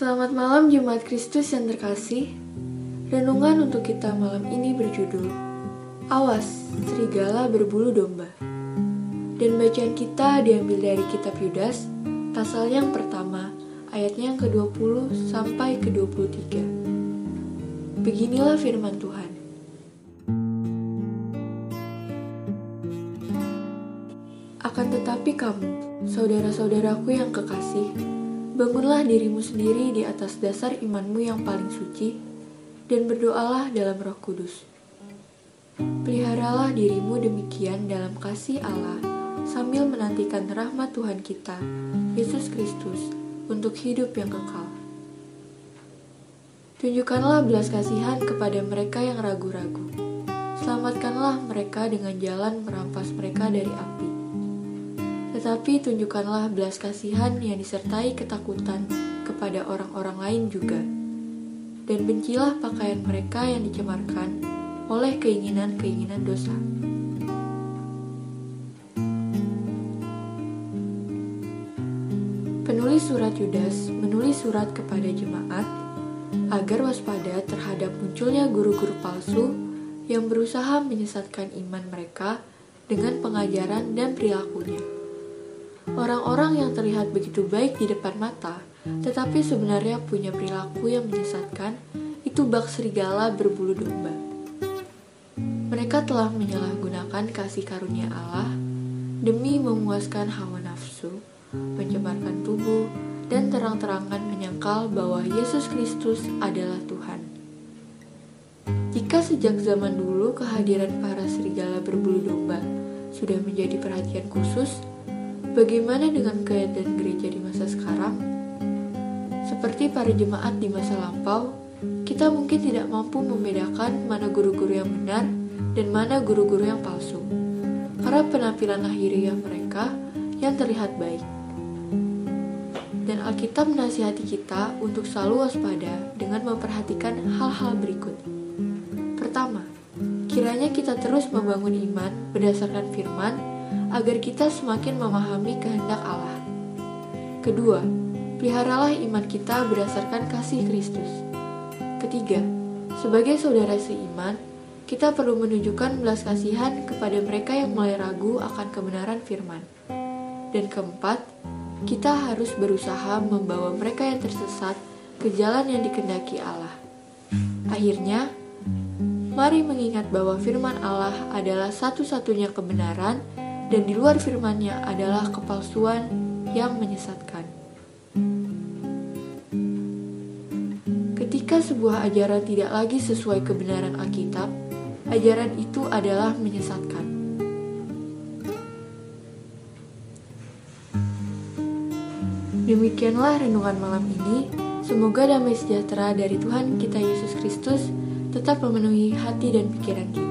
Selamat malam Jemaat Kristus yang terkasih. Renungan untuk kita malam ini berjudul Awas, serigala berbulu domba. Dan bacaan kita diambil dari kitab Yudas, pasal yang pertama, ayatnya yang ke-20 sampai ke-23. Beginilah firman Tuhan. Akan tetapi kamu, saudara-saudaraku yang kekasih, bangunlah dirimu sendiri di atas dasar imanmu yang paling suci, dan berdoalah dalam roh kudus. Peliharalah dirimu demikian dalam kasih Allah, sambil menantikan rahmat Tuhan kita, Yesus Kristus, untuk hidup yang kekal. Tunjukkanlah belas kasihan kepada mereka yang ragu-ragu. Selamatkanlah mereka dengan jalan merampas mereka dari api. Tetapi tunjukkanlah belas kasihan yang disertai ketakutan kepada orang-orang lain juga. Dan bencilah pakaian mereka yang dicemarkan oleh keinginan-keinginan dosa. Penulis surat Yudas menulis surat kepada jemaat agar waspada terhadap munculnya guru-guru palsu yang berusaha menyesatkan iman mereka dengan pengajaran dan perilakunya. Orang-orang yang terlihat begitu baik di depan mata, tetapi sebenarnya punya perilaku yang menyesatkan, itu bak serigala berbulu domba. Mereka telah menyalahgunakan kasih karunia Allah demi memuaskan hawa nafsu, mencemarkan tubuh, dan terang-terangan menyangkal bahwa Yesus Kristus adalah Tuhan. Jika sejak zaman dulu kehadiran para serigala berbulu domba sudah menjadi perhatian khusus, Bagaimana dengan keadaan gereja di masa sekarang? Seperti para jemaat di masa lampau, kita mungkin tidak mampu membedakan mana guru-guru yang benar dan mana guru-guru yang palsu. Karena penampilan lahiriah mereka yang terlihat baik. Dan Alkitab menasihati kita untuk selalu waspada dengan memperhatikan hal-hal berikut. Pertama, kiranya kita terus membangun iman berdasarkan firman agar kita semakin memahami kehendak Allah. Kedua, peliharalah iman kita berdasarkan kasih Kristus. Ketiga, sebagai saudara seiman, kita perlu menunjukkan belas kasihan kepada mereka yang mulai ragu akan kebenaran firman. Dan keempat, kita harus berusaha membawa mereka yang tersesat ke jalan yang dikendaki Allah. Akhirnya, mari mengingat bahwa firman Allah adalah satu-satunya kebenaran dan di luar firman-Nya adalah kepalsuan yang menyesatkan. Ketika sebuah ajaran tidak lagi sesuai kebenaran Alkitab, ajaran itu adalah menyesatkan. Demikianlah renungan malam ini. Semoga damai sejahtera dari Tuhan kita Yesus Kristus tetap memenuhi hati dan pikiran kita.